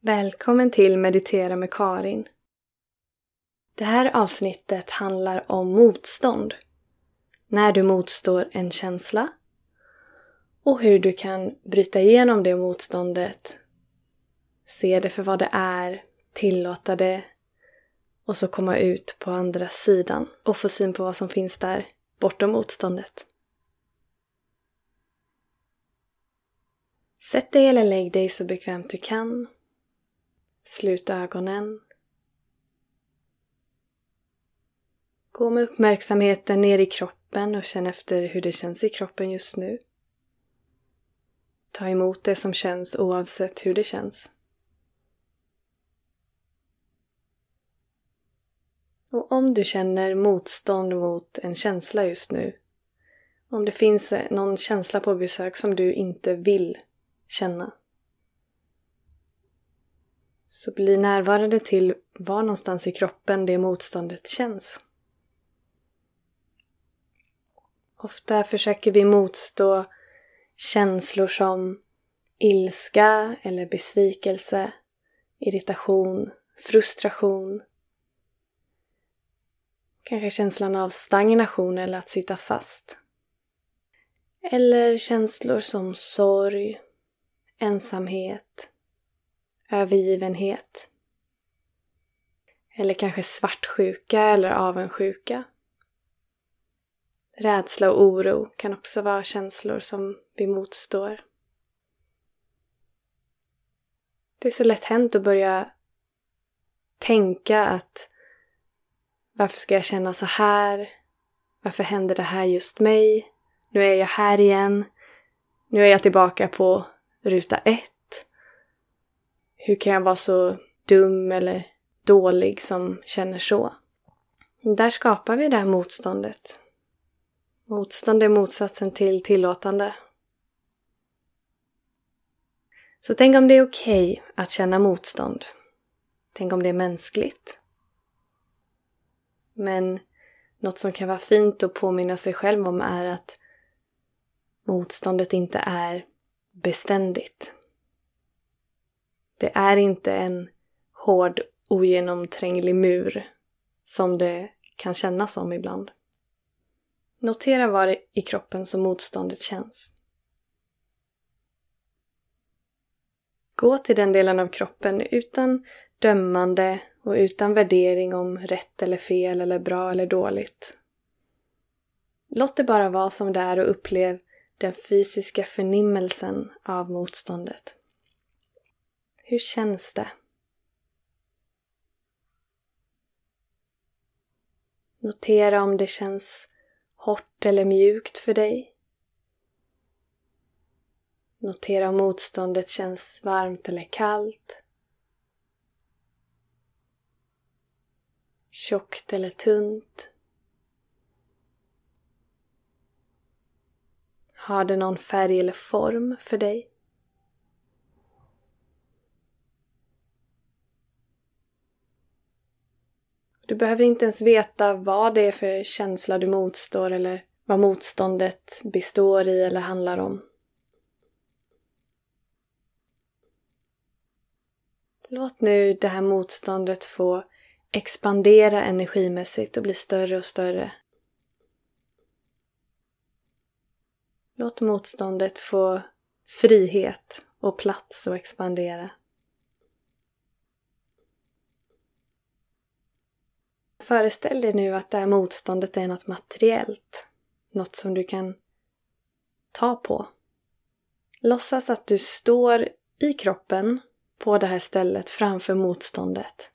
Välkommen till Meditera med Karin. Det här avsnittet handlar om motstånd. När du motstår en känsla och hur du kan bryta igenom det motståndet, se det för vad det är, tillåta det och så komma ut på andra sidan och få syn på vad som finns där bortom motståndet. Sätt dig eller lägg dig så bekvämt du kan. Slut ögonen. Gå med uppmärksamheten ner i kroppen och känn efter hur det känns i kroppen just nu. Ta emot det som känns oavsett hur det känns. Och om du känner motstånd mot en känsla just nu, om det finns någon känsla på besök som du inte vill känna, så bli närvarande till var någonstans i kroppen det motståndet känns. Ofta försöker vi motstå känslor som ilska eller besvikelse, irritation, frustration. Kanske känslan av stagnation eller att sitta fast. Eller känslor som sorg, ensamhet, övergivenhet. Eller kanske svartsjuka eller avundsjuka. Rädsla och oro kan också vara känslor som vi motstår. Det är så lätt hänt att börja tänka att varför ska jag känna så här? Varför händer det här just mig? Nu är jag här igen. Nu är jag tillbaka på ruta ett. Hur kan jag vara så dum eller dålig som känner så? Där skapar vi det här motståndet. Motstånd är motsatsen till tillåtande. Så tänk om det är okej okay att känna motstånd. Tänk om det är mänskligt. Men något som kan vara fint att påminna sig själv om är att motståndet inte är beständigt. Det är inte en hård, ogenomtränglig mur som det kan kännas som ibland. Notera var i kroppen som motståndet känns. Gå till den delen av kroppen utan dömande och utan värdering om rätt eller fel eller bra eller dåligt. Låt det bara vara som det är och upplev den fysiska förnimmelsen av motståndet. Hur känns det? Notera om det känns hårt eller mjukt för dig. Notera om motståndet känns varmt eller kallt. Tjockt eller tunt. Har det någon färg eller form för dig? Du behöver inte ens veta vad det är för känsla du motstår eller vad motståndet består i eller handlar om. Låt nu det här motståndet få expandera energimässigt och bli större och större. Låt motståndet få frihet och plats att expandera. Föreställ dig nu att det här motståndet är något materiellt. Något som du kan ta på. Låtsas att du står i kroppen på det här stället framför motståndet.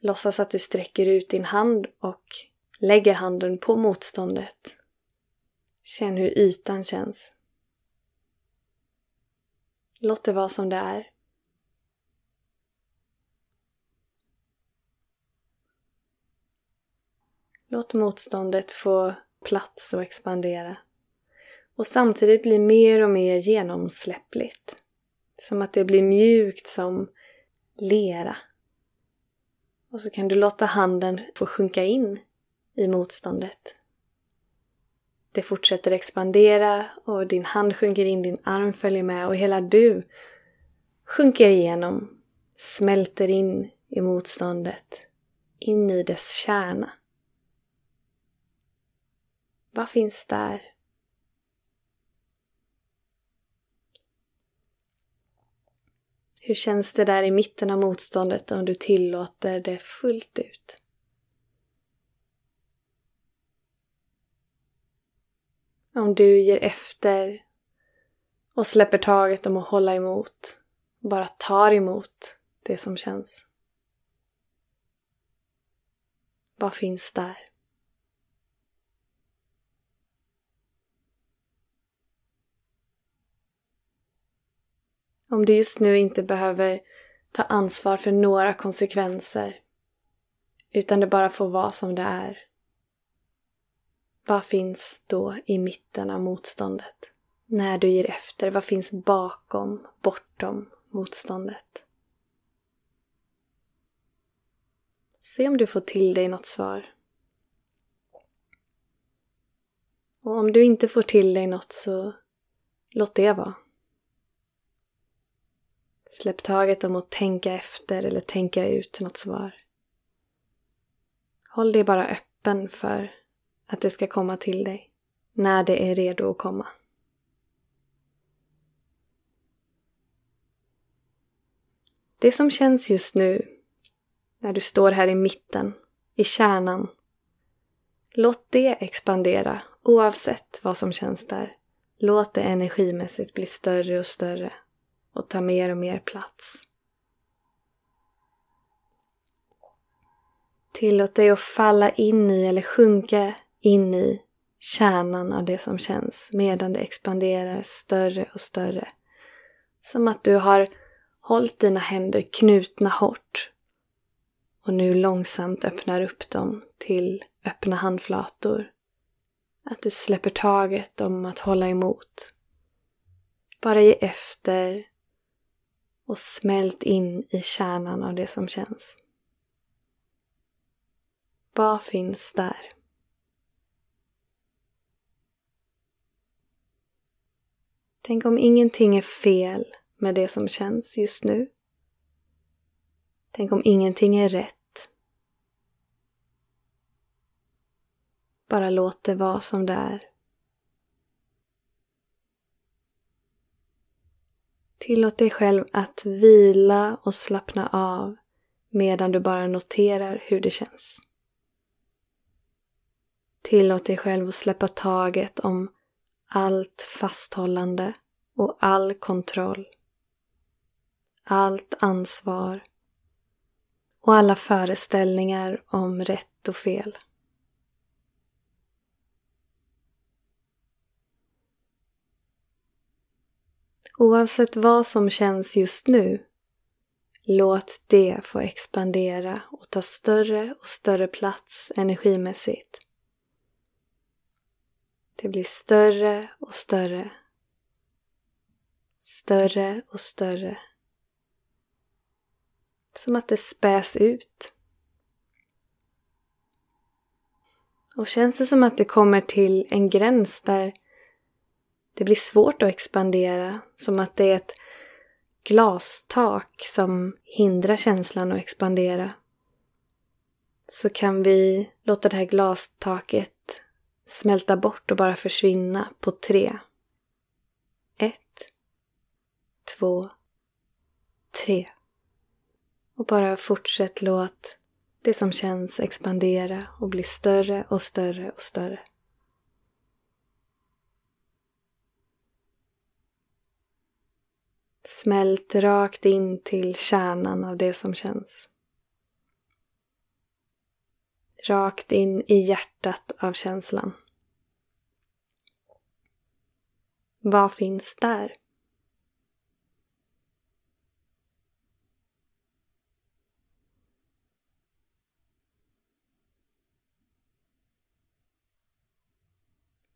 Låtsas att du sträcker ut din hand och lägger handen på motståndet. Känn hur ytan känns. Låt det vara som det är. Låt motståndet få plats och expandera. Och samtidigt bli mer och mer genomsläppligt. Som att det blir mjukt som lera. Och så kan du låta handen få sjunka in i motståndet. Det fortsätter expandera och din hand sjunker in, din arm följer med och hela du sjunker igenom smälter in i motståndet, in i dess kärna. Vad finns där? Hur känns det där i mitten av motståndet om du tillåter det fullt ut? Om du ger efter och släpper taget om att hålla emot, bara tar emot det som känns. Vad finns där? Om du just nu inte behöver ta ansvar för några konsekvenser utan det bara får vara som det är. Vad finns då i mitten av motståndet? När du ger efter, vad finns bakom, bortom motståndet? Se om du får till dig något svar. Och om du inte får till dig något så låt det vara. Släpp taget om att tänka efter eller tänka ut något svar. Håll dig bara öppen för att det ska komma till dig när det är redo att komma. Det som känns just nu, när du står här i mitten, i kärnan, låt det expandera oavsett vad som känns där. Låt det energimässigt bli större och större och ta mer och mer plats. Tillåt dig att falla in i eller sjunka in i kärnan av det som känns medan det expanderar större och större. Som att du har hållit dina händer knutna hårt och nu långsamt öppnar upp dem till öppna handflator. Att du släpper taget om att hålla emot. Bara ge efter och smält in i kärnan av det som känns. Vad finns där? Tänk om ingenting är fel med det som känns just nu. Tänk om ingenting är rätt. Bara låt det vara som det är. Tillåt dig själv att vila och slappna av medan du bara noterar hur det känns. Tillåt dig själv att släppa taget om allt fasthållande och all kontroll. Allt ansvar och alla föreställningar om rätt och fel. Oavsett vad som känns just nu, låt det få expandera och ta större och större plats energimässigt. Det blir större och större. Större och större. Som att det späs ut. Och känns det som att det kommer till en gräns där det blir svårt att expandera, som att det är ett glastak som hindrar känslan att expandera. Så kan vi låta det här glastaket smälta bort och bara försvinna på tre. Ett, två, tre. Och bara fortsätt låt det som känns expandera och bli större och större och större. Smält rakt in till kärnan av det som känns. Rakt in i hjärtat av känslan. Vad finns där?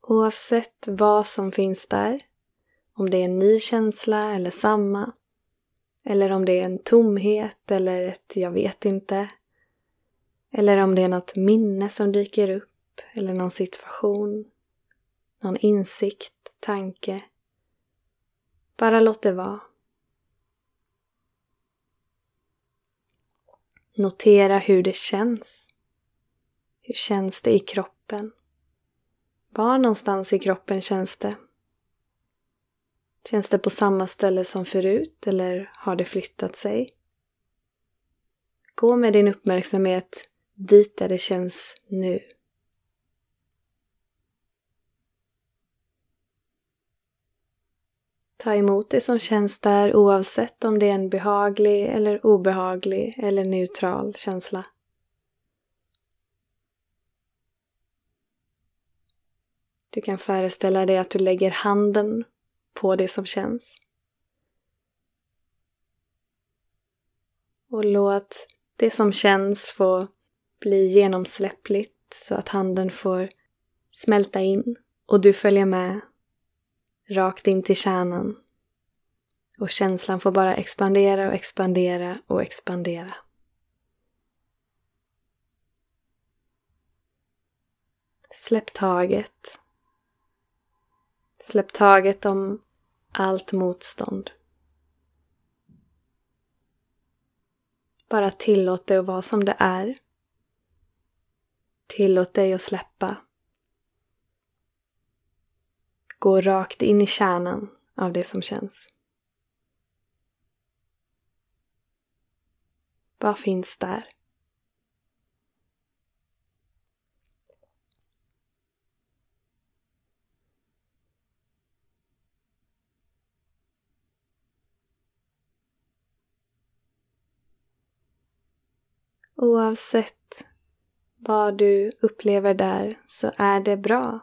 Oavsett vad som finns där om det är en ny känsla eller samma. Eller om det är en tomhet eller ett jag vet inte. Eller om det är något minne som dyker upp eller någon situation. Någon insikt, tanke. Bara låt det vara. Notera hur det känns. Hur känns det i kroppen? Var någonstans i kroppen känns det? Känns det på samma ställe som förut eller har det flyttat sig? Gå med din uppmärksamhet dit där det känns nu. Ta emot det som känns där oavsett om det är en behaglig eller obehaglig eller neutral känsla. Du kan föreställa dig att du lägger handen på det som känns. Och låt det som känns få bli genomsläppligt så att handen får smälta in och du följer med rakt in till kärnan. Och känslan får bara expandera och expandera och expandera. Släpp taget. Släpp taget om allt motstånd. Bara tillåt det att vara som det är. Tillåt dig att släppa. Gå rakt in i kärnan av det som känns. Vad finns där? Oavsett vad du upplever där så är det bra.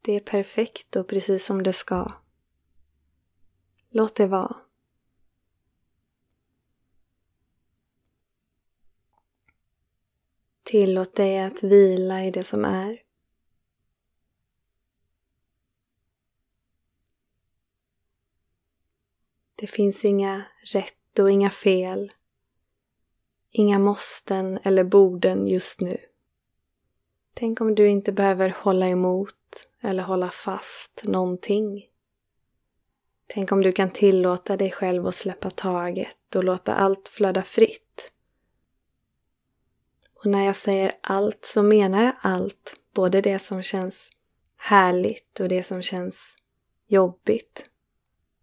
Det är perfekt och precis som det ska. Låt det vara. Tillåt dig att vila i det som är. Det finns inga rätt och inga fel. Inga måsten eller borden just nu. Tänk om du inte behöver hålla emot eller hålla fast någonting. Tänk om du kan tillåta dig själv att släppa taget och låta allt flöda fritt. Och när jag säger allt så menar jag allt, både det som känns härligt och det som känns jobbigt.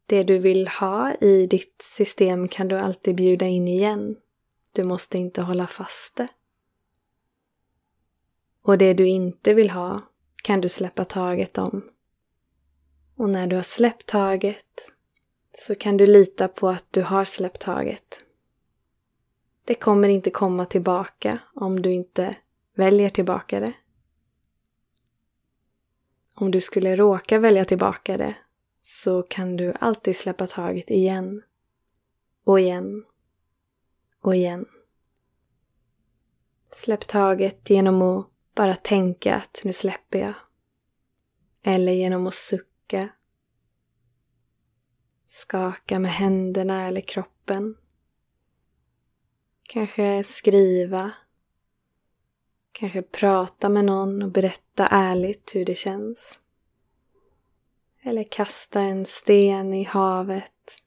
Det du vill ha i ditt system kan du alltid bjuda in igen. Du måste inte hålla fast det. Och det du inte vill ha kan du släppa taget om. Och när du har släppt taget så kan du lita på att du har släppt taget. Det kommer inte komma tillbaka om du inte väljer tillbaka det. Om du skulle råka välja tillbaka det så kan du alltid släppa taget igen och igen och igen. Släpp taget genom att bara tänka att nu släpper jag. Eller genom att sucka. Skaka med händerna eller kroppen. Kanske skriva. Kanske prata med någon och berätta ärligt hur det känns. Eller kasta en sten i havet.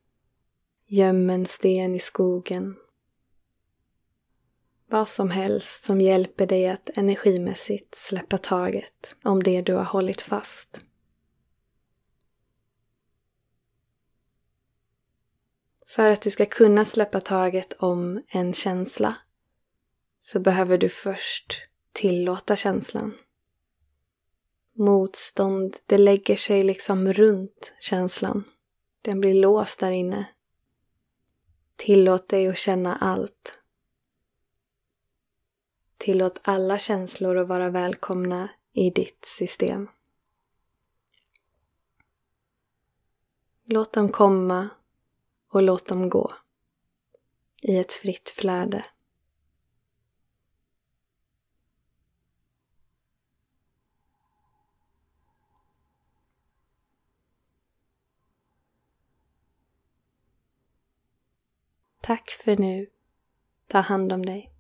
Göm en sten i skogen. Vad som helst som hjälper dig att energimässigt släppa taget om det du har hållit fast. För att du ska kunna släppa taget om en känsla så behöver du först tillåta känslan. Motstånd, det lägger sig liksom runt känslan. Den blir låst där inne. Tillåt dig att känna allt Tillåt alla känslor att vara välkomna i ditt system. Låt dem komma och låt dem gå i ett fritt flöde. Tack för nu. Ta hand om dig.